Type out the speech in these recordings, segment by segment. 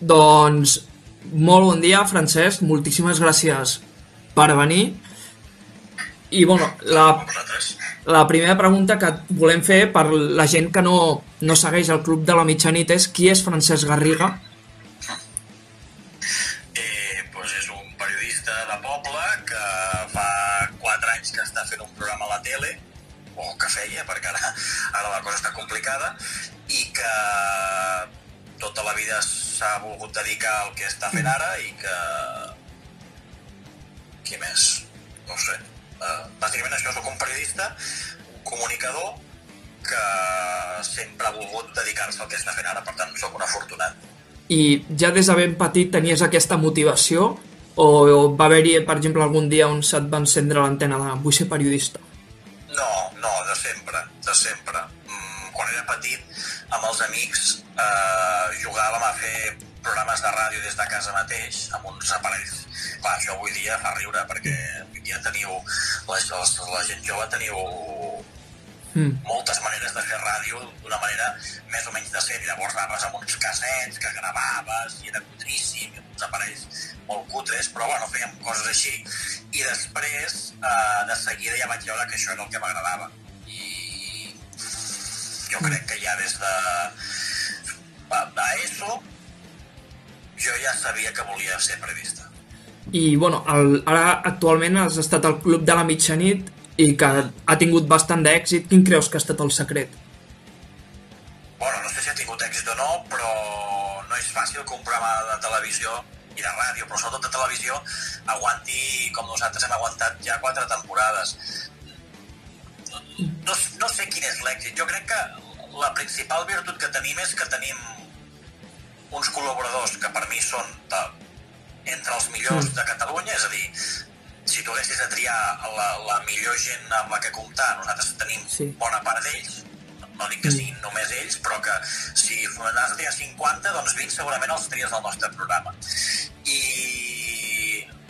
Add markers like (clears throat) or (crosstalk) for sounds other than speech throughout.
doncs molt bon dia, Francesc, moltíssimes gràcies per venir. I, bueno, la, la primera pregunta que volem fer per la gent que no, no segueix el Club de la Mitjanit és qui és Francesc Garriga? Sempre ha volgut dedicar-se al que està fent ara, per tant, sóc un afortunat. I ja des de ben petit tenies aquesta motivació o, o va haver-hi, per exemple, algun dia on se't va encendre l'antena de vull ser periodista? No, no, de sempre, de sempre. Mm, quan era petit, amb els amics, eh, jugàvem a fer programes de ràdio des de casa mateix, amb uns aparells. Clar, això avui dia fa riure, perquè avui dia teniu, la, la, la gent jove teniu mm. moltes maneres de fer ràdio d'una manera més o menys decent. Llavors anaves amb uns cassets que gravaves i era cutríssim, i uns aparells molt cutres, però bueno, fèiem coses així. I després, eh, de seguida ja vaig veure que això era el que m'agradava. I jo crec que ja des de d'ESO jo ja sabia que volia ser periodista. I, bueno, el, ara actualment has estat al Club de la Mitjanit i que ha tingut bastant d'èxit. Quin creus que ha estat el secret? Bueno, no sé si ha tingut èxit o no, però no és fàcil que un programa de televisió i de ràdio, però sobretot de televisió, aguanti com nosaltres hem aguantat ja quatre temporades. No, no sé quin és l'èxit. Jo crec que la principal virtut que tenim és que tenim uns col·laboradors que per mi són de, entre els millors de Catalunya, és a dir, si tu haguessis de triar la, la millor gent amb la que comptar, nosaltres tenim sí. bona part d'ells, no dic que siguin només ells, però que si n'has de triar 50, doncs 20 segurament els tries del nostre programa. I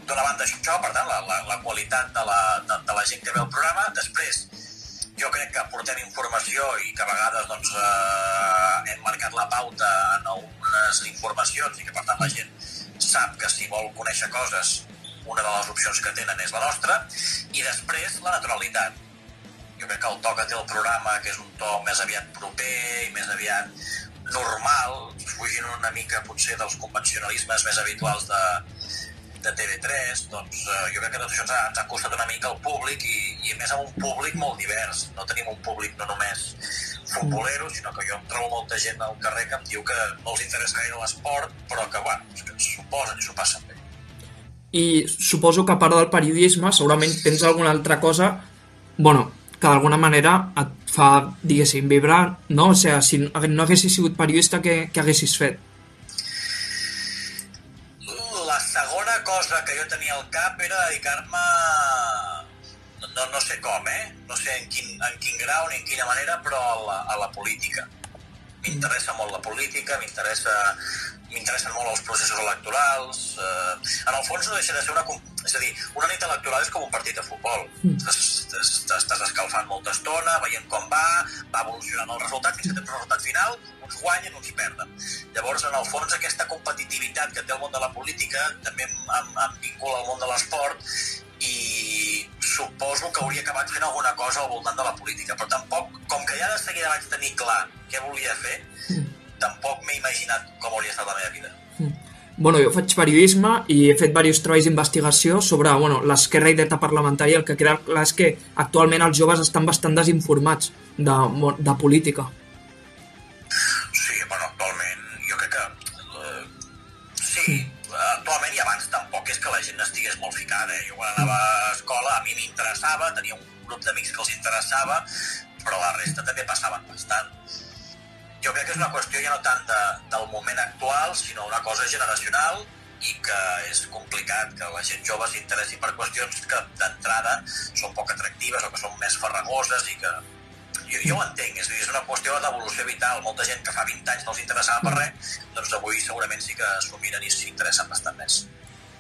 d'una banda això, per tant, la, la, la qualitat de la, de, de la gent que veu el programa, després jo crec que portem informació i que a vegades doncs, eh, hem marcat la pauta en algunes informacions i que per tant la gent sap que si vol conèixer coses una de les opcions que tenen és la nostra i després la naturalitat jo crec que el to que té el programa que és un to més aviat proper i més aviat normal fugint una mica potser dels convencionalismes més habituals de, de TV3, doncs eh, jo crec que tot això ens ha, ens ha costat una mica al públic i, i a més amb un públic molt divers. No tenim un públic no només futbolero, sinó que jo em trobo molta gent al carrer que em diu que no els interessa gaire l'esport, però que, bueno, que s'ho posen i s'ho passen. I suposo que a part del periodisme segurament tens alguna altra cosa bueno, que d'alguna manera et fa, diguéssim, vibrar, no? O sigui, si no haguessis sigut periodista, què, què haguessis fet? cosa que jo tenia al cap era dedicar-me no, no sé com, eh? No sé en quin, en quin grau ni en quina manera, però a la, a la política. M'interessa molt la política, m'interessa m'interessen molt els processos electorals. Eh, en el fons no deixa de ser una... És a dir, una nit electoral és com un partit de futbol. Mm. Estàs escalfant molta estona, veient com va, va evolucionant el resultat, fins que tens un resultat final, uns guanyen, uns perden. Llavors, en el fons, aquesta competitivitat que té el món de la política també em, em, em vincula al món de l'esport i suposo que hauria acabat fent alguna cosa al voltant de la política, però tampoc, com que ja de seguida vaig tenir clar què volia fer, mm tampoc m'he imaginat com hauria estat la meva vida. Mm. Bueno, jo faig periodisme i he fet diversos treballs d'investigació sobre bueno, l'esquerra i dreta parlamentària. El que queda clar és que actualment els joves estan bastant desinformats de, de política. Gent estigués molt ficada. Eh? Jo quan anava a escola a mi m'interessava, tenia un grup d'amics que els interessava, però la resta també passaven bastant jo crec que és una qüestió ja no tant de, del moment actual, sinó una cosa generacional i que és complicat que la gent jove s'interessi per qüestions que d'entrada són poc atractives o que són més farragoses i que jo, jo ho entenc, és, dir, és una qüestió d'evolució vital. Molta gent que fa 20 anys no els interessava per res, doncs avui segurament sí que s'ho miren i s'interessen bastant més.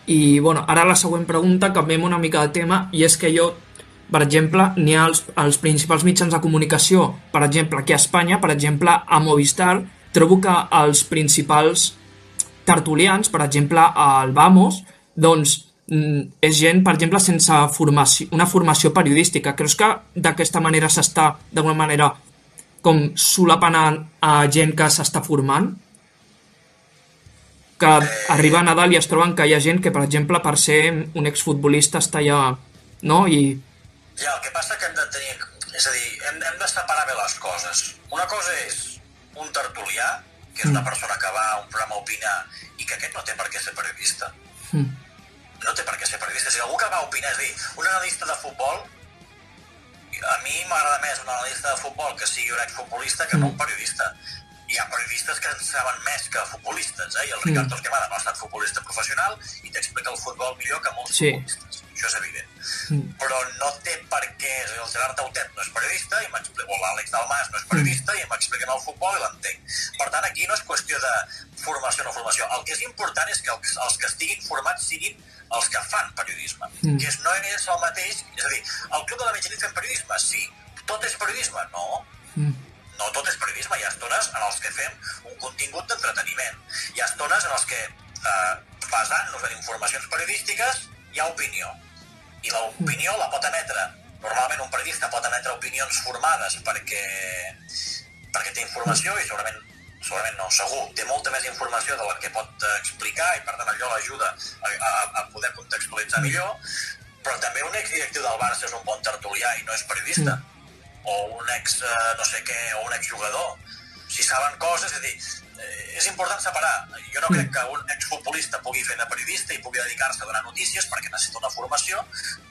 I, bueno, ara la següent pregunta, canviem una mica de tema, i és que jo per exemple, n'hi ha els, els principals mitjans de comunicació, per exemple, aquí a Espanya, per exemple, a Movistar, trobo que els principals tertulians, per exemple, al Vamos, doncs mm, és gent, per exemple, sense formació, una formació periodística. Creus que d'aquesta manera s'està, d'alguna manera, com solapant a, a gent que s'està formant? Que arriba a Nadal i es troben que hi ha gent que, per exemple, per ser un exfutbolista està ja... No? I... Ja, el que passa que hem de tenir... És a dir, hem, hem de separar bé les coses. Una cosa és un tertulià, que és una Mm. persona que va a un programa a opinar i que aquest no té per què ser periodista. Mm. no té per què ser periodista. Si algú que va opinar, és a dir, un analista de futbol, a mi m'agrada més un analista de futbol que sigui un exfutbolista que no un periodista. Hi ha periodistes que en saben més que futbolistes, eh? I el Ricard Torquemada no ha estat futbolista professional i t'explica el futbol millor que molts Sí. futbolistes. Això és evident. Mm. Però no té per què... El Gerard Tautet no és periodista i. O l'Àlex Dalmas no és periodista i m'expliquen el futbol i l'entenc. Per tant, aquí no és qüestió de formació o no formació. El que és important és que els, que estiguin formats siguin els que fan periodisme. Mm. Que no és el mateix... És a dir, el Club de la Mitjanit fem periodisme? Sí. Tot és periodisme? No. Mm. No tot és periodisme. Hi ha estones en els que fem un contingut d'entreteniment. Hi ha estones en els que, eh, basant-nos en informacions periodístiques, hi ha opinió. I l'opinió la pot emetre. Normalment un periodista pot emetre opinions formades perquè, perquè té informació i segurament segurament no, segur, té molta més informació de la que pot eh, explicar i per tant allò l'ajuda a, a, a poder contextualitzar millor, però també un exdirectiu del Barça és un bon tertulià i no és periodista o un ex eh, no sé què, o un exjugador. Si saben coses, és a dir, eh, és important separar. Jo no crec que un exfutbolista pugui fer de periodista i pugui dedicar-se a donar notícies perquè necessita una formació,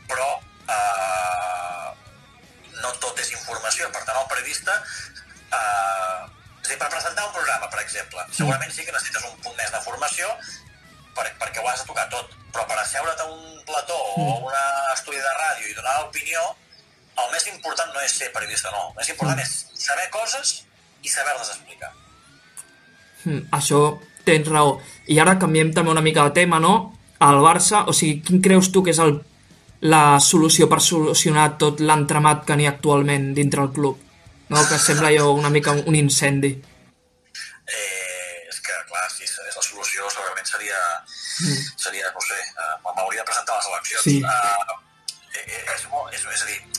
però eh, no tot és informació. Per tant, el periodista... Eh, és a dir, per presentar un programa, per exemple, segurament sí que necessites un punt més de formació per, perquè ho has de tocar tot, però per asseure't a un plató o a un estudi de ràdio i donar l'opinió, el més important no és ser periodista, no. El més important és saber coses i saber-les explicar. Mm, això tens raó. I ara canviem també una mica de tema, no? El Barça, o sigui, quin creus tu que és el, la solució per solucionar tot l'entramat que n'hi ha actualment dintre el club? No? Que sembla jo una mica un incendi. Eh, és que, clar, si és la solució segurament seria, seria no sé, eh, m'hauria de presentar les eleccions. Sí. Eh, eh, és, molt, és, és a dir,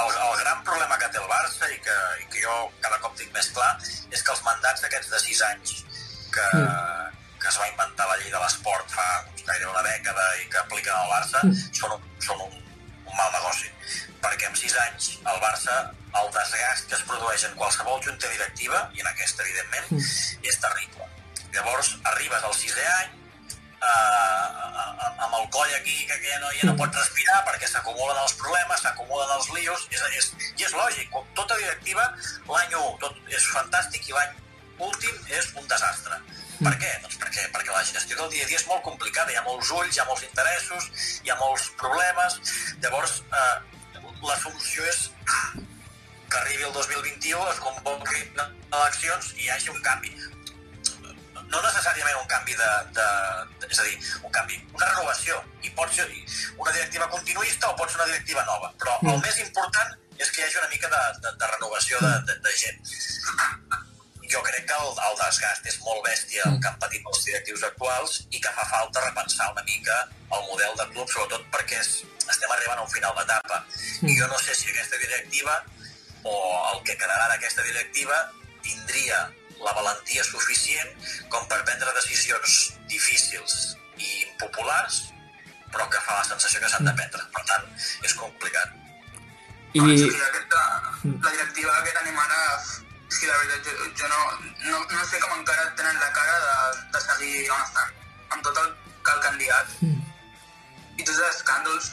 el, el gran problema que té el Barça i que, i que jo cada cop tinc més clar és que els mandats d'aquests de 6 anys que, que es va inventar la llei de l'esport fa gairebé una dècada i que apliquen al Barça són, un, són un, un mal negoci. Perquè en 6 anys el Barça el desgast que es produeix en qualsevol junta directiva i en aquesta evidentment és terrible. Llavors arribes al sisè any eh, amb el coll aquí que ja no, ja no pots respirar perquè s'acumulen els problemes, s'acumulen els lios és, és, i és lògic, tota directiva l'any 1 tot és fantàstic i l'any últim és un desastre. Per què? Doncs perquè, perquè la gestió del dia a dia és molt complicada, hi ha molts ulls, hi ha molts interessos, hi ha molts problemes, llavors eh, la solució és que arribi el 2021, es convoquin eleccions i hi hagi un canvi no necessàriament un canvi de, de, de, és a dir, un canvi, una renovació i pot ser una directiva continuista o pot ser una directiva nova, però el més important és que hi hagi una mica de, de, de renovació de, de, de gent. Jo crec que el, el desgast és molt bèstia el que han patit els directius actuals i que fa falta repensar una mica el model de club, sobretot perquè és, estem arribant a un final d'etapa. I jo no sé si aquesta directiva o el que quedarà d'aquesta directiva tindria la valentia suficient com per prendre decisions difícils i impopulars però que fa la sensació que s'han de prendre. Per tant, és complicat. I... Sí, aquesta, la directiva que tenim ara, sí, la veritat, jo, jo no, no, no sé com encara tenen la cara de, de seguir on estan, amb tot el que el candidat i tots els escàndols.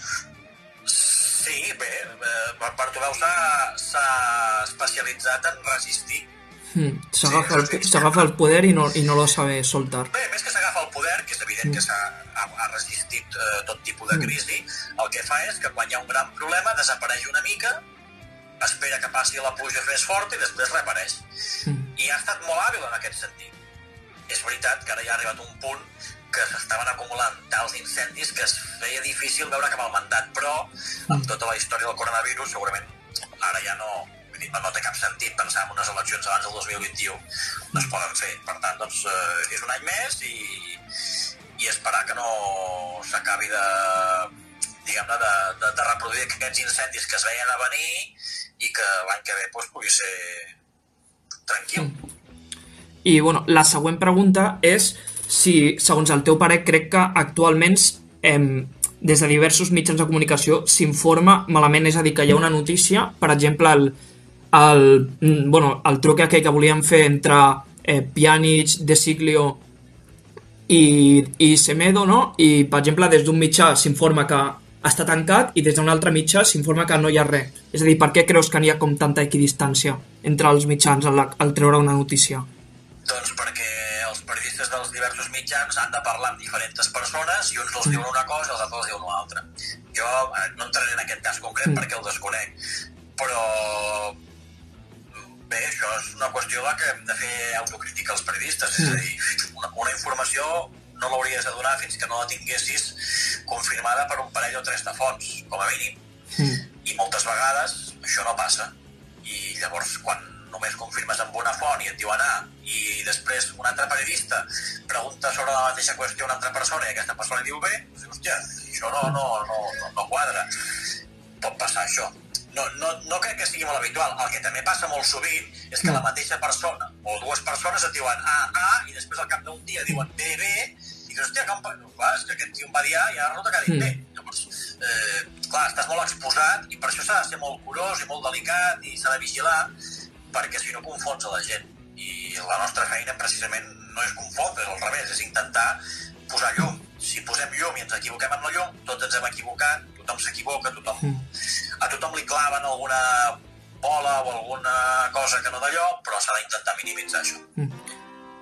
Sí, bé, eh, Bartomeu s'ha especialitzat en resistir. Mm, S'agafa el, el poder i no, i no lo sabe soltar. Bé, més que s'agafa el poder, que és evident que s'ha ha, ha resistit eh, tot tipus de crisi, el que fa és que quan hi ha un gran problema desapareix una mica, espera que passi la pluja més forta i després reapareix. I ha estat molt hàbil en aquest sentit. És veritat que ara ja ha arribat un punt que s'estaven acumulant tals incendis que es feia difícil veure cap al mandat, però amb tota la història del coronavirus segurament ara ja no, dir, no té cap sentit pensar en unes eleccions abans del 2021 no es poden fer, per tant doncs, eh, és un any més i, i esperar que no s'acabi de diguem-ne, de, de, de reproduir aquests incendis que es veien a venir i que l'any que ve doncs, pugui ser tranquil. I bueno, la següent pregunta és si, segons el teu parer, crec que actualment eh, des de diversos mitjans de comunicació s'informa malament, és a dir, que hi ha una notícia, per exemple, el, el, mm, bueno, el truc aquell que volíem fer entre eh, Pjanic, De Siglio i, i Semedo, no? I, per exemple, des d'un mitjà s'informa que està tancat i des d'un altre mitjà s'informa que no hi ha res. És a dir, per què creus que n'hi ha com tanta equidistància entre els mitjans al, al treure una notícia? Doncs perquè els periodistes dels diversos mitjans han de parlar amb diferents persones i uns els diuen una cosa i els altres els diuen una altra. Jo eh, no entraré en aquest cas concret mm. perquè el desconec, però bé, això és una qüestió de que hem de fer autocrítica als periodistes, és a dir, una, una informació no l'hauries de donar fins que no la tinguessis confirmada per un parell o tres de fonts, com a mínim. Mm. I moltes vegades això no passa. I llavors, quan només confirmes amb una font i et diuen A, i després un altre periodista pregunta sobre la mateixa qüestió a una altra persona i aquesta persona diu B, doncs, hòstia, això no, no, no, no, no quadra. Pot passar això. No, no, no crec que sigui molt habitual. El que també passa molt sovint és que la mateixa persona o dues persones et diuen A, A, i després al cap d'un dia diuen B, B, dius, hòstia, com... No, clar, és que aquest tio em va dir A i ara resulta que ha dit B. Mm. Llavors, eh, clar, estàs molt exposat i per això s'ha de ser molt curós i molt delicat i s'ha de vigilar perquè si no confons a la gent. I la nostra feina precisament no és confondre, és al revés, és intentar posar llum. Si posem llum i ens equivoquem amb la llum, tots ens hem equivocat, tothom s'equivoca, tothom... Mm. a tothom li claven alguna bola o alguna cosa que no d'allò, però s'ha d'intentar minimitzar això. Mm.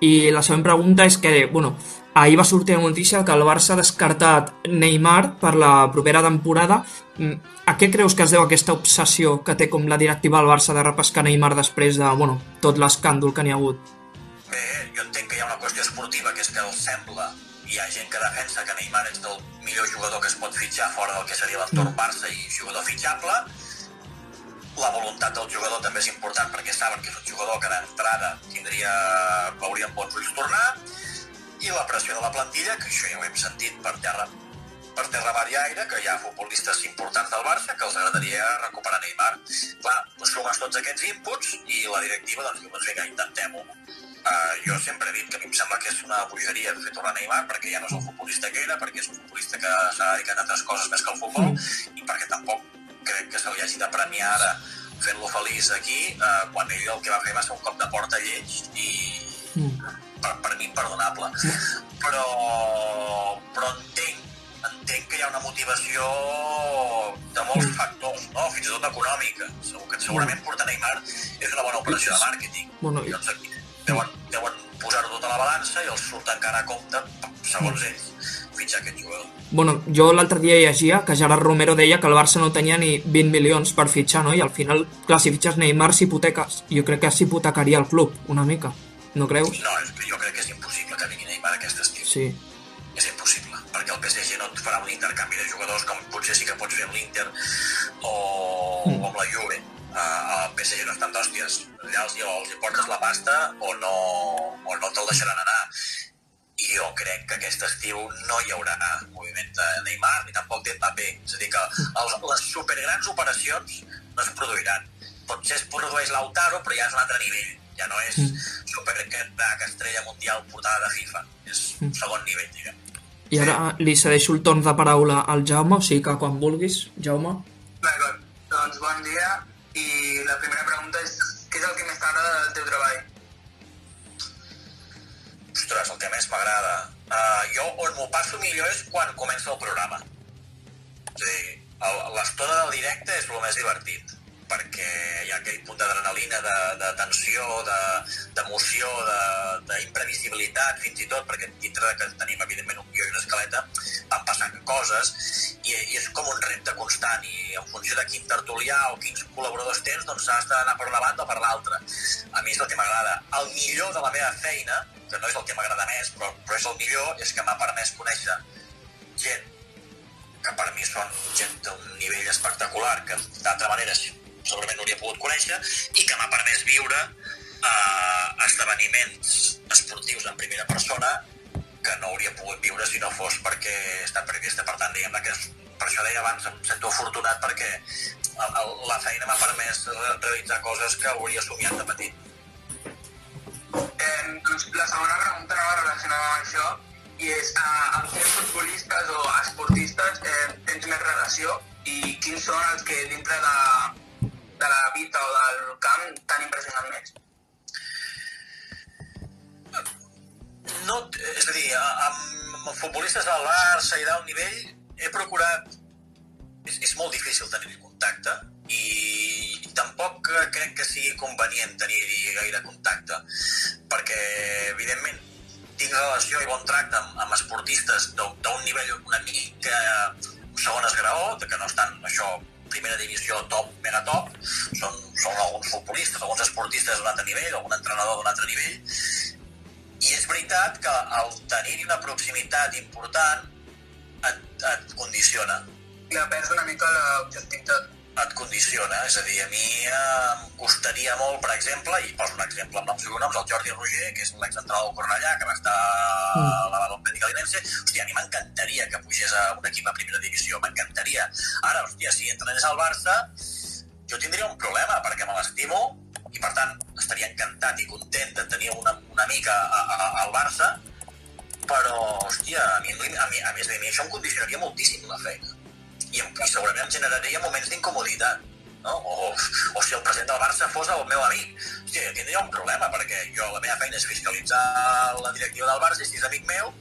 I la següent pregunta és que, bueno, ahir va sortir la notícia que el Barça ha descartat Neymar per la propera temporada. Mm, a què creus que es deu aquesta obsessió que té com la directiva del Barça de repescar Neymar després de, bueno, tot l'escàndol que n'hi ha hagut? Bé, jo entenc que hi ha una qüestió esportiva, que és que el sembla hi ha gent que defensa que Neymar és el millor jugador que es pot fitxar fora del que seria l'entorn. Barça i jugador fitxable, la voluntat del jugador també és important perquè saben que és un jugador que d'entrada tindria, veuria amb bons ulls tornar i la pressió de la plantilla, que això ja ho hem sentit per terra per terra, mar i aire, que hi ha futbolistes importants del Barça que els agradaria recuperar Neymar. Clar, sumes tots aquests inputs i la directiva doncs doncs vinga, intentem-ho. Uh, jo sempre he dit que a mi em sembla que és una bogeria fer tornar Neymar perquè ja no és el futbolista que era, perquè és un futbolista que s'ha dedicat a altres coses més que al futbol i perquè tampoc crec que se li hagi de premiar ara fent-lo feliç aquí, eh, quan ell el que va fer va ser un cop de porta lleig i mm. per, per mi imperdonable. Però, però entenc, entenc que hi ha una motivació de molts mm. factors, no? fins i tot econòmica. Segur que segurament mm. portar Neymar és una bona operació de màrqueting. Bueno, doncs aquí deuen, deuen posar-ho tot a la balança i els surt encara a compte, segons ells, fitxar aquest jugador. Bueno, jo l'altre dia llegia que Gerard Romero deia que el Barça no tenia ni 20 milions per fitxar, no? I al final, clar, si fitxes Neymar s'hipoteques. Jo crec que s'hipotecaria el club, una mica. No creus? No, jo crec que és impossible que vingui Neymar aquest estiu. Sí. És impossible, perquè el PSG no et farà un intercanvi de jugadors com potser sí que pots fer amb l'Inter o, mm. o amb la Juve. El PSG no estan d'hòsties. Allà els, els hi portes la pasta o no, o no te'l deixaran anar i jo crec que aquest estiu no hi haurà moviment de Neymar ni tampoc de Mbappé. És a dir, que els, les supergrans operacions no es produiran. Potser es produeix l'Autaro, però ja és un altre nivell. Ja no és mm. supercrack estrella mundial portada de FIFA. És un mm. segon nivell, diguem. I ara li cedeixo el torn de paraula al Jaume, o sigui que quan vulguis, Jaume. D'acord, doncs bon dia. I la primera pregunta és què és el que més t'agrada del teu treball? ostres, el que més m'agrada. Uh, jo on m'ho passo millor és quan comença el programa. És a dir, l'estona del directe és el més divertit perquè hi ha aquell punt d'adrenalina, de, de tensió, d'emoció, de, d'imprevisibilitat, fins i tot, perquè dintre que tenim, evidentment, un guió i una escaleta, van passant coses i, i és com un repte constant i en funció de quin tertulià o quins col·laboradors tens, doncs has d'anar per una banda o per l'altra. A mi és el que m'agrada. El millor de la meva feina, que no és el que m'agrada més, però, però és el millor, és que m'ha permès conèixer gent que per mi són gent d'un nivell espectacular, que d'altra manera segurament no hauria pogut conèixer i que m'ha permès viure eh, esdeveniments esportius en primera persona que no hauria pogut viure si no fos perquè he estat periodista. Per tant, diguem que és, per això deia abans, em sento afortunat perquè el, el, la feina m'ha permès realitzar coses que hauria somiat de petit. Eh, doncs la segona pregunta anava relacionada amb això i és eh, amb quins futbolistes o esportistes eh, tens més relació i quins són els que dintre de, de la vida o del camp t'han impressionat més? No, és a dir, amb futbolistes del Barça i d'alt nivell he procurat... És, és molt difícil tenir contacte i tampoc crec que sigui convenient tenir-hi gaire contacte perquè, evidentment, tinc relació i bon tracte amb, amb esportistes d'un nivell una mica segon esgraó, que no estan això primera divisió top, mega top, són, són alguns futbolistes, alguns esportistes d'un altre nivell, algun entrenador d'un altre nivell, i és veritat que el tenir-hi una proximitat important et, et condiciona. I ha perd una mica l'objectivitat. Et condiciona, és a dir, a mi em costaria molt, per exemple, i poso un exemple amb noms i cognoms, el Jordi Roger, que és l'exentrenador del Cornellà, que va estar mm. a la València Linense, hòstia, a mi m'encantaria que pugés a un equip a primera divisió, m'encantaria. Ara, hòstia, si entrenés al Barça, jo tindria un problema, perquè me l'estimo, i per tant estaria encantat i content de tenir una, una mica a, a, al Barça però, hòstia, a mi, a, mi, a més de mi això em condicionaria moltíssim la feina i, i segurament generaria moments d'incomoditat no? o, o si el president del Barça fos el meu amic hòstia, jo tindria un problema perquè jo la meva feina és fiscalitzar la directiva del Barça i si és amic meu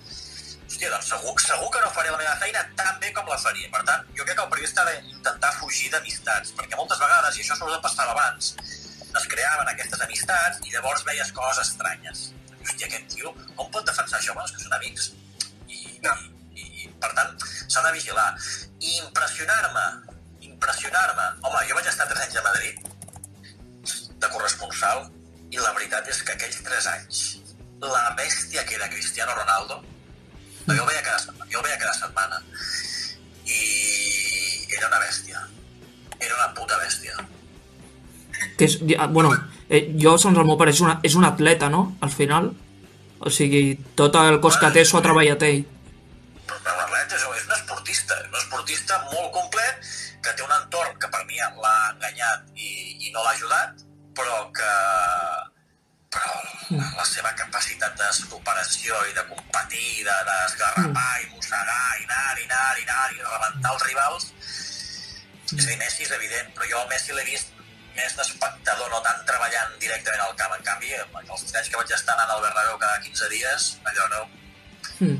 hòstia, doncs segur, segur que no faré la meva feina tan bé com la faria. Per tant, jo crec que el periodista ha d'intentar fugir d'amistats, perquè moltes vegades, i això sobretot passava abans, es creaven aquestes amistats i llavors veies coses estranyes. Hòstia, aquest tio, com pot defensar això? Bueno, que són amics. I, no. i, i per tant, s'ha de vigilar. I impressionar-me, impressionar-me. Home, jo vaig estar 3 anys a Madrid de corresponsal i la veritat és que aquells 3 anys la bèstia que era Cristiano Ronaldo jo el veia cada setmana, jo el veia cada setmana i era una bèstia era una puta bèstia que és, bueno, eh, jo, segons el meu pare, és, una, és un atleta, no?, al final. O sigui, tot el cos que té s'ho ha treballat ell. Esportista, molt complet, que té un entorn que per mi l'ha enganyat i, i no l'ha ajudat, però que però la, la seva capacitat de superació i de competir, d'esgarrapar de, i mossegar i anar, i anar, i anar, i rebentar els rivals, és a dir, Messi és evident, però jo Messi l'he vist més d'espectador, no tant treballant directament al camp. En canvi, els anys que vaig estar anant al Bernabéu cada 15 dies, allò no... Mm.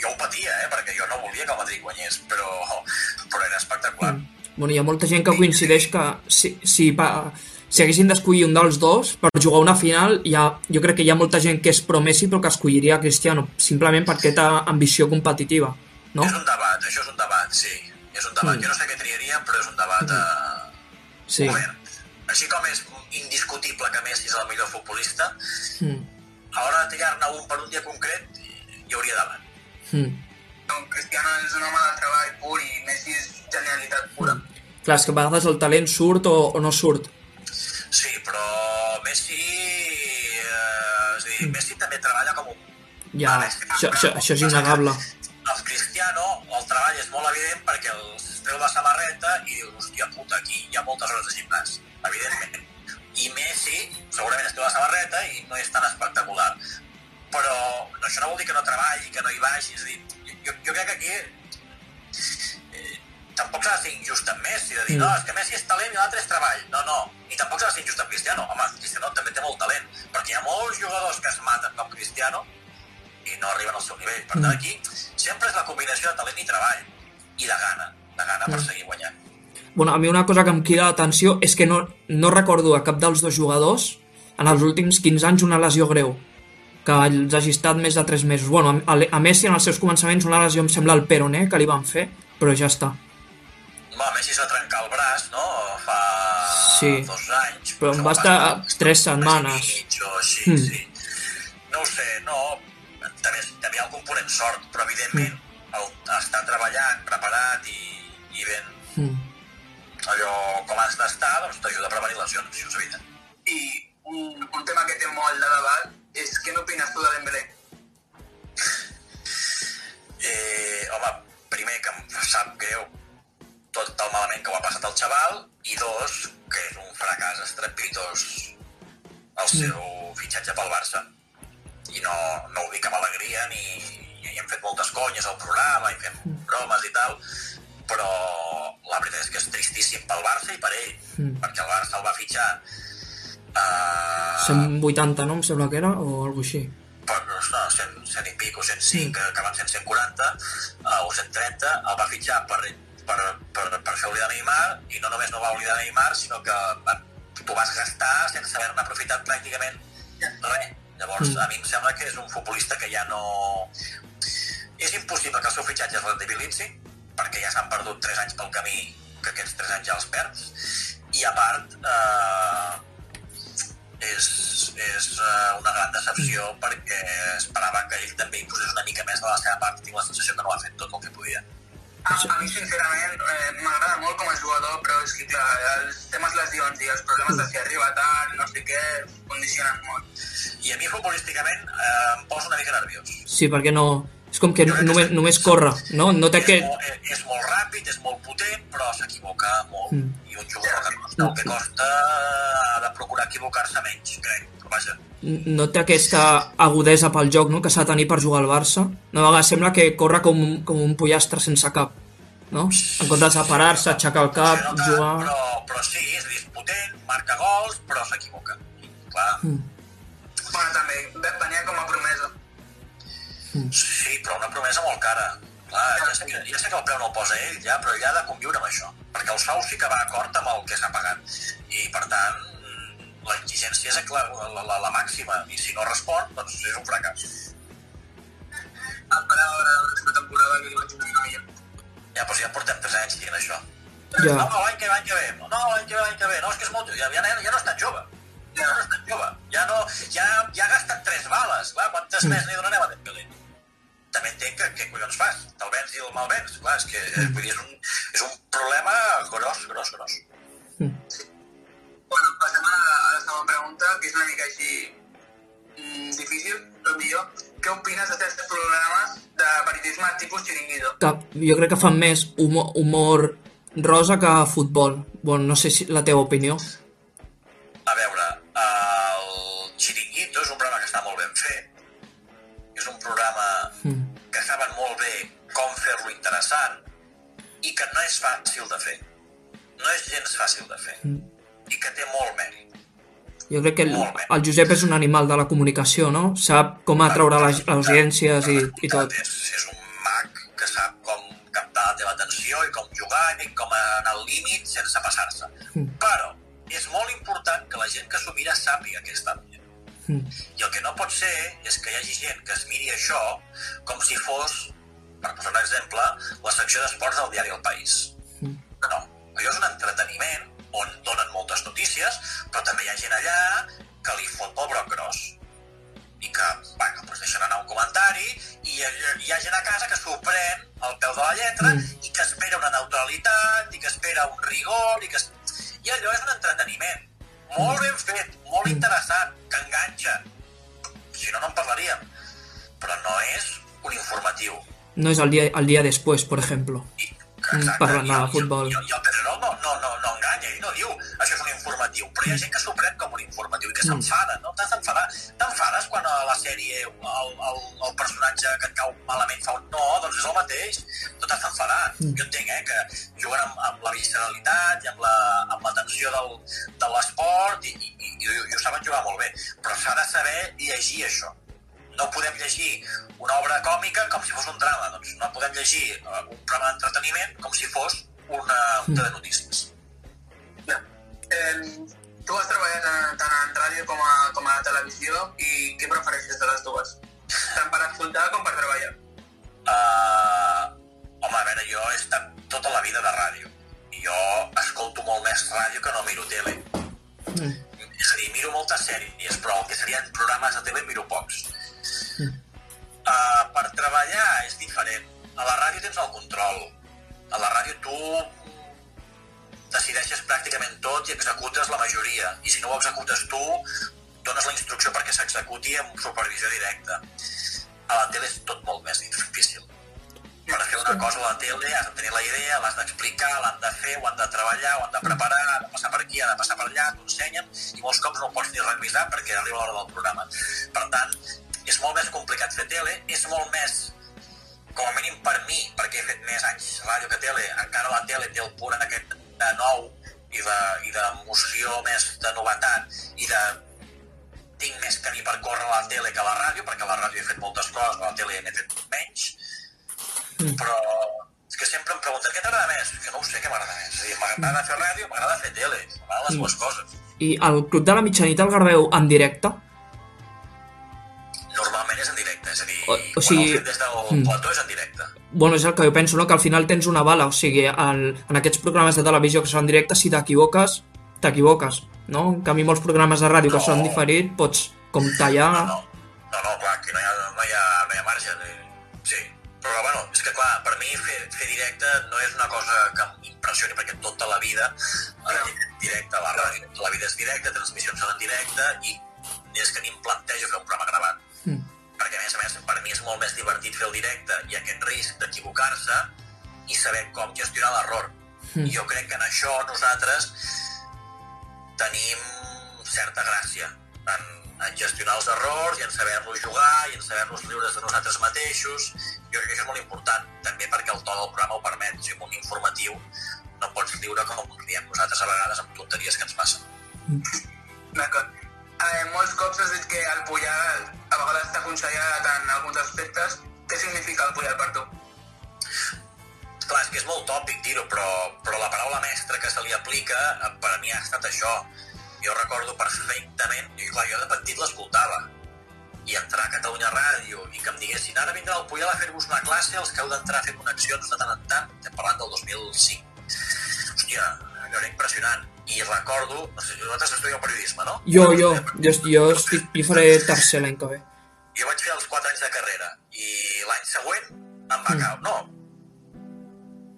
Jo ho patia, eh, perquè jo no volia que el Madrid guanyés, però, però era espectacular. Mm. Bueno, hi ha molta gent que coincideix que si, si, pa, si haguessin d'escollir un dels dos per jugar una final, ha, jo crec que hi ha molta gent que és pro Messi però que escolliria Cristiano, simplement perquè té ambició competitiva, no? És un debat, això és un debat, sí. És un debat. Mm. Jo no sé què triaria, però és un debat mm. eh, sí. obert així com és indiscutible que Messi és el millor futbolista, mm. a l'hora de tallar-ne un per un dia concret, hi hauria davant. Mm. Cristiano és un home de treball pur i Messi és genialitat pura. Mm. Clar, és que a vegades el talent surt o, o no surt. Sí, però Messi... Eh, és a dir, mm. Messi també treballa com un... Ja, això, això, això és innegable. El Cristiano, el treball és molt evident perquè els treu la samarreta i dius, hòstia puta, aquí hi ha moltes hores de gimnàs evidentment. I Messi segurament es té la samarreta i no és tan espectacular. Però això no vol dir que no treballi, que no hi vagi. És a dir, jo, jo crec que aquí eh, tampoc s'ha de ser injust amb Messi, de dir, mm. no, és que Messi és talent i l'altre és treball. No, no, ni tampoc s'ha de ser injust amb Cristiano. Home, Cristiano també té molt talent, perquè hi ha molts jugadors que es maten com Cristiano i no arriben al seu nivell. Per tant, mm. aquí sempre és la combinació de talent i treball i de gana, de gana per mm. seguir guanyant. Bueno, a mi una cosa que em crida l'atenció és que no, no recordo a cap dels dos jugadors en els últims 15 anys una lesió greu que els hagi estat més de 3 mesos. Bueno, a, a Messi en els seus començaments una lesió em sembla el peroné que li van fer, però ja està. Va, Messi s'ha trencat el braç, no? Fa sí. dos anys. Però em va estar 3 setmanes. O així, mm. sí. No ho sé, no... També, també hi ha el component sort, però evidentment mm. el, estar treballant, preparat i, i ben... Mm allò com has d'estar, doncs t'ajuda a prevenir lesions, això és evident. I un, un tema que té molt de debat és què n'opines tu de Dembélé? Eh, home, primer, que em sap greu tot el malament que ho ha passat el xaval, i dos, que és un fracàs estrepitós el mm. seu fitxatge pel Barça. I no, no ho dic amb alegria, ni, ni hem fet moltes conyes al programa, i fem mm. bromes i tal, però la veritat és que és tristíssim pel Barça i per ell, mm. perquè el Barça el va fitxar 180, no? Em sembla que era, o alguna així. per, no, 100, 100 i pico, 105, que acaben sent 140, uh, o 130, el va fitxar per, per, per, per fer oblidar Neymar, i no només no va oblidar Neymar, sinó que t'ho vas gastar sense haver-ne aprofitat pràcticament res. Llavors, Mm. a mi em sembla que és un futbolista que ja no... És impossible que el seu fitxatge es rendibilitzi, perquè ja s'han perdut 3 anys pel camí, que aquests 3 anys ja els perds, i a part, eh, és, és eh, una gran decepció perquè esperava que ell també hi posés una mica més de la seva part i tinc la sensació que no ha fet tot el que podia. A, a mi, sincerament, eh, m'agrada molt com a jugador, però és que, clar, els temes lesions i els problemes de si arriba tard, no sé què, condicionen molt. I a mi futbolísticament eh, em posa una mica nerviós. Sí, perquè no... És com que només, només corre, no? No té És, aquest... molt, és, és molt ràpid, és molt potent, però s'equivoca molt. Mm. I un jugador que costa el que costa ha de procurar equivocar-se menys, crec. Vaja, no té aquesta agudesa pel joc no? que s'ha de tenir per jugar al Barça. No, a vegades sembla que corre com, un- com un pollastre sense cap. No? En comptes de parar-se, aixecar el cap, no tant, jugar... però, però sí, és a dir, és potent, marca gols, però s'equivoca. Clar, Mm. Bueno, també, ve- venia com a Sí, però una promesa molt cara. Clar, ja sé, que, ja sé que el preu no el posa ell, ja, però ell ha de conviure amb això. Perquè el sou sí que va acord amb el que s'ha pagat. I, per tant, l'exigència és la, la, la, la màxima. I si no respon, doncs és un fracàs. A parar ara la temporada que li vaig dir a ella. Ja, doncs ja portem 3 anys dient això. Ja. No, no, l'any que, l'any que ve. No, l'any que ve, l'any que ve. No, és que és molt... Ja, ja, ja no és tan jove. Ja no és tan jove. Ja, no, ja, ja ha gastat 3 bales. Clar, quantes Mm. més li donarem a Dembélé? També entenc que què collons fas? Te'l vens i el malvens? Clar, és que eh, vull dir, és, un, és un problema gros, gros, gros. Bueno, passem a la, a la segona pregunta, que és una mica així mm, difícil, però millor. Què opines d'aquests programes de periodisme tipus xiringuito? Que jo crec que fan més humor, humor rosa que futbol. Bueno, no sé si la teva opinió. A veure, el Chiringuito és un programa que està molt ben fet. És un programa Mm. que saben molt bé com fer-lo interessant i que no és fàcil de fer. No és gens fàcil de fer. Mm. I que té molt mèrit. Jo crec que el, el Josep és un animal de la comunicació, no? Sap com atraure les les audiències i, i tot. És, és un mag que sap com captar la teva atenció i com jugar i com anar al límit sense passar-se. Mm. Però és molt important que la gent que s'ho mira sàpiga què està veient. I el que no pot ser és que hi hagi gent que es miri això com si fos, per posar un exemple, la secció d'esports del diari El País. No, allò és un entreteniment on donen moltes notícies, però també hi ha gent allà que li fot pel broc gros i que, bueno, doncs deixen anar un comentari i hi ha gent a casa que s'ho pren al peu de la lletra Mm. i que espera una neutralitat i que espera un rigor i que... es- I allò és un entreteniment molt ben fet, molt interessant, que enganxa. Si no, no en parlaríem. Però no és un informatiu. No és el dia, el dia després, per exemple. I, Mm, de i el- futbol. I, el- i el Pedrerol no, no, no, no enganya, ell no diu això és un informatiu, però hi ha gent que s'ho pren com un informatiu i que s'enfada, no? T'has d'enfadar. T'enfades quan a la sèrie el, el, el personatge que et cau malament fa un no, doncs és el mateix. Tu t'has d'enfadar. Jo entenc, eh, que juguen amb, amb la visceralitat i amb la, amb la tensió del, de l'esport i, i, i, i, ho saben jugar molt bé, però s'ha de saber llegir això no podem llegir una obra còmica com si fos un drama, doncs no podem llegir eh, un programa d'entreteniment com si fos una, un telenotícies. Ja. Eh, tu has treballat en, tant en ràdio com a, com a televisió i què prefereixes de les dues? Tant per escoltar com per treballar. Uh, home, a veure, jo he estat tota la vida de ràdio. I jo escolto molt més ràdio que no miro tele. Mm. És a dir, miro moltes sèries, però el que serien programes de tele miro pocs. Uh, per treballar és diferent. A la ràdio tens el control. A la ràdio tu decideixes pràcticament tot i executes la majoria. I si no ho executes tu, dones la instrucció perquè s'executi amb supervisió directa. A la tele és tot molt més difícil. per fer una cosa a la tele has de tenir la idea, l'has d'explicar, l'han de fer, ho han de treballar, ho han de preparar, ha de passar per aquí, ha de passar per allà, t'ho ensenyen, i molts cops no ho pots ni revisar perquè arriba l'hora del programa. Per tant, és molt més complicat fer tele, és molt més, com a mínim per mi, perquè he fet més anys ràdio que tele, encara la tele té el punt aquest de nou i d'emoció de, més de novetat i de tinc més camí per córrer a la tele que a la ràdio, perquè a la ràdio he fet moltes coses, a la tele n'he fet menys, Mm. Però és que sempre em pregunten què t'agrada més? Que no ho sé què m'agrada més. M'agrada fer ràdio, m'agrada fer tele, m'agraden les mm. dues coses. I el Club de la Mitjanit el graveu en directe? Normalment és en directe, és a dir, o, o sigui... quan el des del mm. plató és en directe. Bueno, és el que jo penso, no? que al final tens una bala, o sigui, el, en aquests programes de televisió que són en directe, si t'equivoques, t'equivoques, no? En canvi, molts programes de ràdio no. que són diferits, pots com tallar... No, no, no, no clar, que no hi ha, no hi ha, no hi ha marge. Sí, però bueno, és que clar, per mi fer, fer directe no és una cosa que m'impressioni, perquè tota la vida eh, directe, la ràdio, la vida és directe, transmissions són en directe, i és que ni em plantejo fer un programa gravat. Mm. Perquè, a més a més, per mi és molt més divertit fer el directe i aquest risc d'equivocar-se i saber com gestionar l'error. Mm. I jo crec que en això nosaltres tenim certa gràcia en, en gestionar els errors i en saber-los jugar i en saber-nos lliures de nosaltres mateixos. Jo crec que això és molt important, també perquè el to del programa ho permet. Si un informatiu no pots riure com riem nosaltres a vegades amb tonteries que ens passen. D'acord. Eh, molts cops has dit que el Puyal a vegades t'ha aconsellat en alguns aspectes. Què significa el Puyal per tu? Clar, és que és molt tòpic dir-ho, però, però la paraula mestra que se li aplica per a mi ha estat això, jo recordo perfectament, i clar, jo de petit l'escoltava, i entrar a Catalunya Ràdio i que em diguessin ara vindrà el Puyol a fer-vos una classe els que heu d'entrar a fer connexions de tant en tant, estem parlant del 2005. Hòstia, allò era impressionant. I recordo, no sé, vosaltres estudieu periodisme, no? Jo, jo, jo, jo, estic, jo faré tercer l'any que ve. Jo vaig fer els 4 anys de carrera i l'any següent em va mm. no,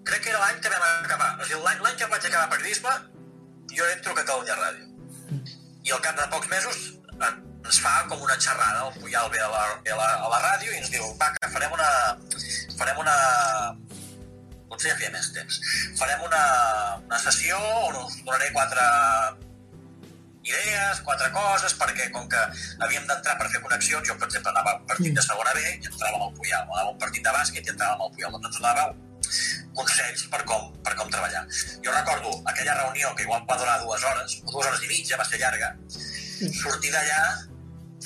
crec que era l'any que vam acabar, o sigui, l'any que vaig acabar periodisme, jo entro a Catalunya Ràdio i al cap de pocs mesos ens fa com una xerrada, el Puyal ve a la, a la, a la ràdio i ens diu, va, que farem una... farem una... potser ja feia més temps. Farem una, una sessió on us donaré quatre idees, quatre coses, perquè com que havíem d'entrar per fer connexions, jo, per exemple, anava a un partit de segona B i entrava amb el Puyal, anava a un partit de bàsquet i entrava amb el Puyal, doncs donava consells per com, per com treballar. Jo recordo aquella reunió que igual va durar dues hores, o dues hores i mitja, va ser llarga, sortir d'allà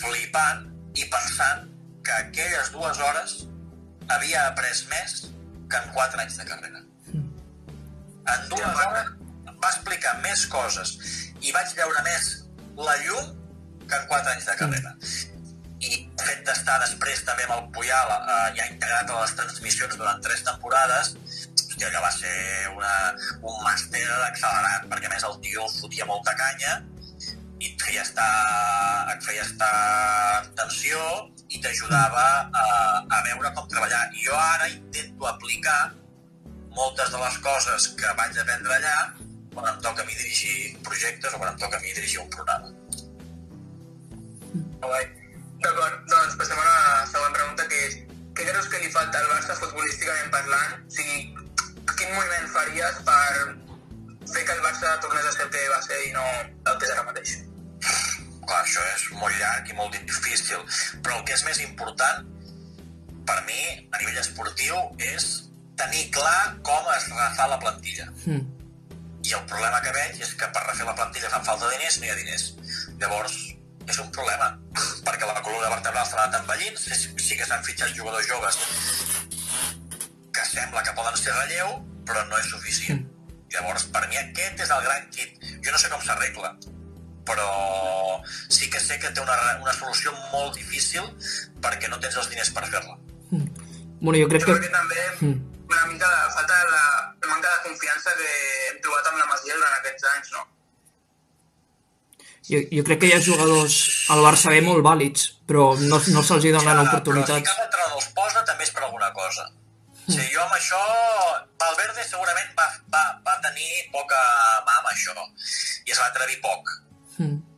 flipant i pensant que aquelles dues hores havia après més que en quatre anys de carrera. En dues hores va explicar més coses i vaig veure més la llum que en quatre anys de carrera. I el fet d'estar després també amb el Puyal eh, ja integrat a les transmissions durant tres temporades, hòstia, allò va ser una, un màster accelerat, perquè més el tio fotia molta canya i et feia estar, et feia estar en tensió i t'ajudava a, a veure com treballar. I jo ara intento aplicar moltes de les coses que vaig aprendre allà quan em toca a mi dirigir projectes o quan em toca a mi dirigir un programa. D'acord, doncs passem a la següent pregunta que és què creus que li falta al Barça futbolísticament parlant? O sigui, quin moviment faries per fer que el Barça tornés a ser el que va ser i no el que és ara mateix? Clar, això és molt llarg i molt difícil, però el que és més important per mi, a nivell esportiu, és tenir clar com es refà la plantilla. Mm. I el problema que veig és que per refer la plantilla fan falta diners, no hi ha diners. Llavors, és un problema, (clears throat) perquè la columna vertebral s'ha anat envellint, sí que s'han fitxat jugadors joves que sembla que poden ser relleu, però no és suficient. Mm. Llavors, per mi aquest és el gran kit. Jo no sé com s'arregla, però sí que sé que té una, una solució molt difícil perquè no tens els diners per fer-la. Mm. Bueno, jo crec jo que... crec que també mm. una mica falta la, la manca de confiança que hem trobat amb la Masia durant aquests anys, no? Jo, jo crec que hi ha jugadors al Barça B molt vàlids, però no, no se'ls donen ja, oportunitats. Però si cada entrenador els posa també és per alguna cosa. Sí, jo amb això, Valverde segurament va, va, va tenir poca mà amb això i es va atrevir poc.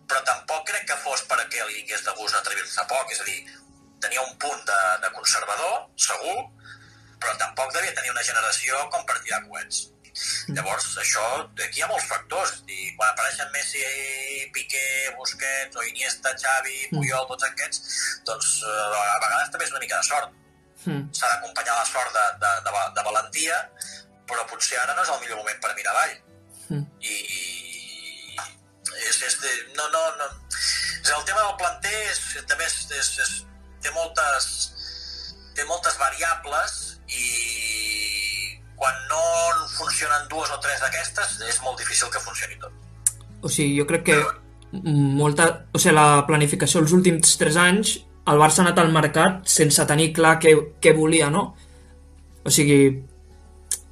Mm. Però tampoc crec que fos perquè li vingués de gust atrevir-se poc, és a dir, tenia un punt de, de conservador, segur, però tampoc devia tenir una generació com per tirar coets. Llavors, això, aquí hi ha molts factors. I quan apareixen Messi, Piqué, Busquets, o Iniesta, Xavi, Puyol, tots aquests, doncs eh, a vegades també és una mica de sort. Mm. S'ha d'acompanyar la sort de, de, de, de valentia, però potser ara no és el millor moment per mirar avall. Mm. I, i és, és de, no, no, no. És el tema del planter és, també és, és, és, té moltes té moltes variables i quan no funcionen dues o tres d'aquestes és molt difícil que funcioni tot. O sigui, jo crec que molta... O sigui, la planificació els últims 3 anys el Barça ha anat al mercat sense tenir clar què, què volia, no? O sigui,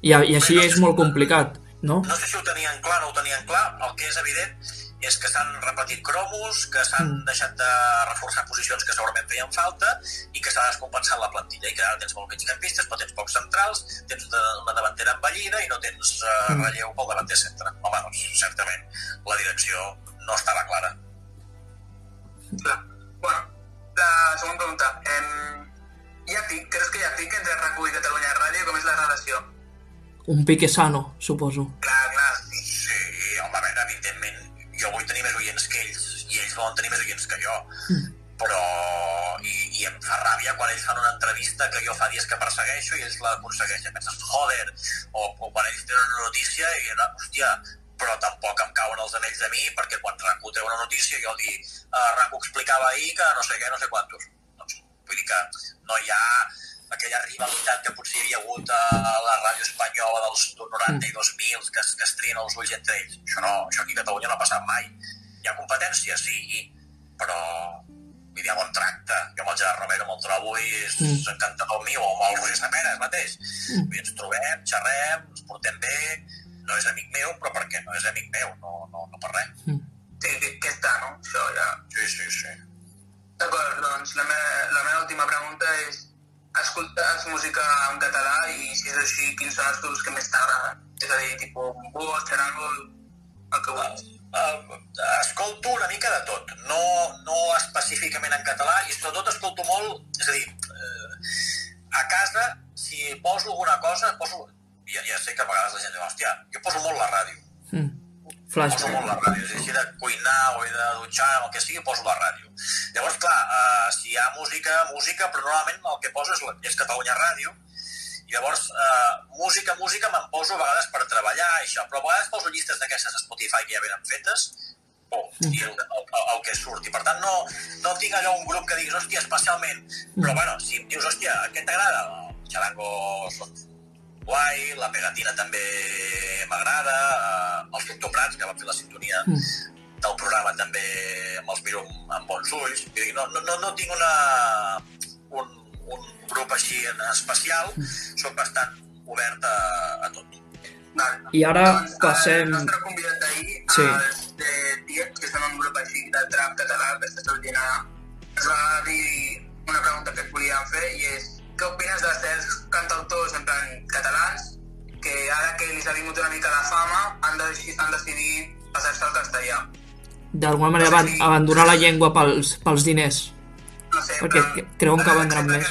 i, i així és molt complicat, no? No sé si ho tenien clar o no ho tenien clar, el que és evident és que s'han repetit cromos, que s'han mm. deixat de reforçar posicions que segurament feien falta i que s'ha descompensat la plantilla i que ara tens molts migcampistes, però tens pocs centrals, tens una davantera envellida i no tens uh, relleu pel davanter centre. Home, doncs, certament, la direcció no estava clara. Clar. Bueno, la segona pregunta. Em, hi ha pic? Creus que hi ha pic entre RAC1 i Catalunya Ràdio? Com és la relació? Un pique sano, suposo. Clar, clar, sí. Sí, home, a veure, evidentment, jo vull tenir més oients que ells i ells volen tenir més oients que jo. Mm. però i, i em fa ràbia quan ells fan una entrevista que jo fa dies que persegueixo i ells l'aconsegueixen. Penses, joder, o, o quan ells tenen una notícia i, hòstia, però tampoc em cauen els anells a mi perquè quan RACU treu una notícia jo dic, uh, RACU explicava ahir que no sé què, no sé quantos. Doncs, vull dir que no hi ha aquella rivalitat que potser hi havia hagut a la ràdio espanyola dels 90 i 2000 que, que es trien els ulls entre ells. Això, no, això aquí a Catalunya no ha passat mai. Hi ha competència, sí, però vull dir, bon tracte. Jo amb el Gerard Romero me'l trobo i és mm. encantador meu, o amb el Roger Saperes mateix. Mm. Vull dir, ens trobem, xerrem, ens portem bé, no és amic meu, però per què? No és amic meu, no, no, no per res. Mm. Sí, que està, no? Això ja... Sí, sí, sí. D'acord, doncs la, me la meva última pregunta és escoltes música en català i si és així, quins són els grups que més t'agraden? És a dir, tipus Búho, Charango, el que vulguis. Uh, escolto una mica de tot, no, no específicament en català i sobretot escolto molt, és a dir, uh, a casa, si poso alguna cosa, poso, ja, ja sé que a vegades la gent diu, hòstia, jo poso molt la ràdio. Mm Flash. Poso la ràdio, si he de cuinar o he de dutxar, el que sigui, poso la ràdio. Llavors, clar, uh, si hi ha música, música, però normalment el que poso és, la, és Catalunya Ràdio, i llavors, uh, música, música, me'n poso a vegades per treballar això, però a vegades poso llistes d'aquestes Spotify que ja venen fetes, oh, i el, el, el, que surti. Per tant, no, no tinc allò un grup que diguis, hòstia, especialment, però bueno, si em dius, hòstia, què t'agrada? Xarango guai, la pegatina també m'agrada, eh, els Doctor Prats, que van fer la sintonia mm. del programa, també me'ls miro amb bons ulls. Vull dir, no, no, no, no tinc una, un, un grup així en especial, mm. soc bastant obert a, a tot. Vale. I ara doncs, passem... El nostre convidat d'ahir, sí. els de Tiet, que són un grup així de trap català que està sortint ara, ens va dir una pregunta que et volíem fer i és què opines de certs cantautors en plan catalans que ara que els ha vingut una mica la fama han, de, han decidit passar-se al castellà? D'alguna manera no sé si... abandonar la llengua pels, pels diners. No sé, perquè però, creuen que vendran més.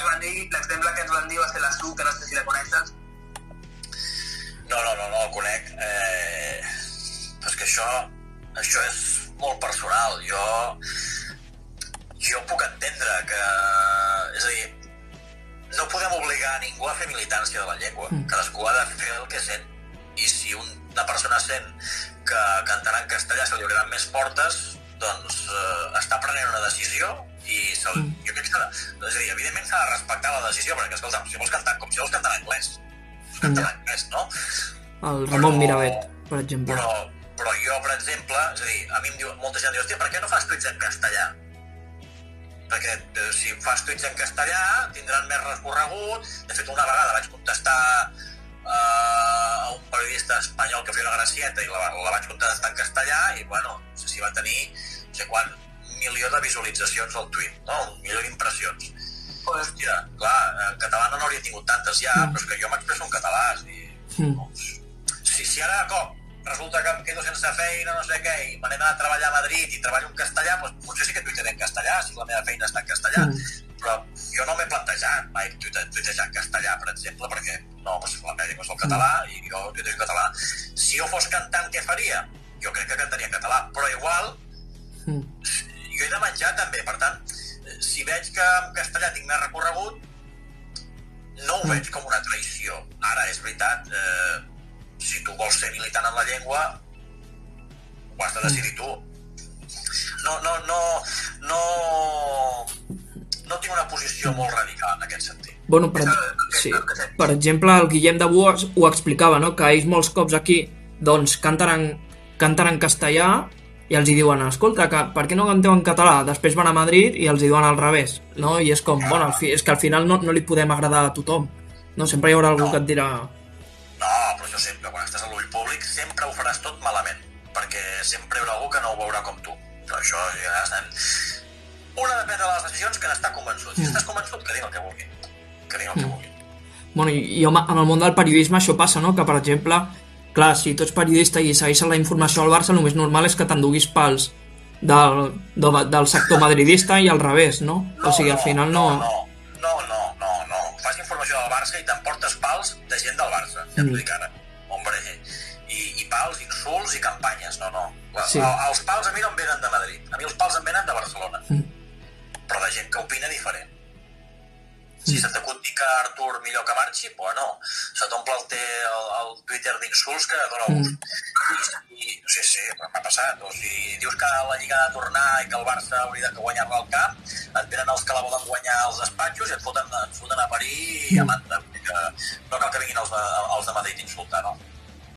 L'exemple que ens van dir va ser la Su, que no sé si la coneixes. No, no, no, no el conec. Eh, és que això, això és molt personal. Jo, jo puc entendre que... És a dir, no podem obligar a ningú a fer militància de la llengua. Mm. Cadascú ha de fer el que sent. I si una persona sent que cantarà en castellà se li obriran més portes, doncs eh, està prenent una decisió i se, mm. jo crec que és a dir, evidentment s'ha de respectar la decisió, perquè, escolta, si vols cantar, com si vols cantar en anglès, cantar en anglès, no? El Ramon però, Miravet, per exemple. Però, però jo, per exemple, és a dir, a mi em diu, molta gent diu, hòstia, per què no fas tuits en castellà? Perquè eh, si fas tuits en castellà tindran més recorregut. De fet, una vegada vaig contestar eh, a un periodista espanyol que feia una gracieta i la, la vaig contestar en castellà i, bueno, no sé si va tenir no sé quant milió de visualitzacions al tuit, no? un milió d'impressions. Hòstia, clar, en català no n'hauria tingut tantes ja, mm. però és que jo m'expresso en català. I, mm. doncs, si, si ara, cop, resulta que em quedo sense feina, no sé què, i me n'he d'anar a treballar a Madrid i treballo en castellà, doncs potser sí que tuitaré en castellà, si la meva feina està en castellà. Mm. Però jo no m'he plantejat mai tuitejant castellà, per exemple, perquè no, pues, la meva és el català i jo tuitejo en català. Si jo fos cantant, què faria? Jo crec que cantaria en català, però igual mm. jo he de menjar també, per tant, si veig que en castellà tinc més recorregut, no ho mm. veig com una traïció. Ara, és veritat, eh, si tu vols ser militant en la llengua, ho has de decidir tu. No, no, no, no, no tinc una posició molt radical en aquest sentit. Bueno, per, sí. per exemple, el Guillem de Buas ho explicava, no? que ells molts cops aquí doncs, canten, en, canten en castellà i els hi diuen, escolta, que, per què no canteu en català? Després van a Madrid i els hi diuen al revés, no? I és com, no. bueno, fi, és que al final no, no li podem agradar a tothom, no? Sempre hi haurà algú no. que et dirà... Jo sempre, quan estàs a l'ull públic, sempre ho faràs tot malament, perquè sempre hi haurà algú que no ho veurà com tu. Però això ja estem... Una de prendre les decisions que n'està convençut. Si mm. estàs convençut, que diguin el que vulguin. Que diguin el que mm. vulguin. Bueno, i, i en el món del periodisme això passa, no? Que, per exemple, clar, si tu ets periodista i segueixes la informació al Barça, el més normal és que t'enduguis pals del, del, del sector madridista i al revés, no? no o sigui, al final no... No, no, no, no, no. Fas informació del Barça i t'emportes pals de gent del Barça, ja t'ho mm. dic ara. Insults i campanyes, no, no. La, sí. els pals a mi no em venen de Madrid, a mi els pals em venen de Barcelona. Mm. Però de gent que opina diferent. Si se t'acut dir que Artur millor que marxi, bueno, se t'omple el, el, el Twitter d'insults que dona gust. Mm. I, I, sí, sí, m'ha passat. O sigui, dius que la Lliga ha de tornar i que el Barça hauria de guanyar-la al camp, et venen els que la volen guanyar als despatxos i et foten, et foten a parir i a manta. Que no cal que vinguin els de, els de Madrid a insultar, no?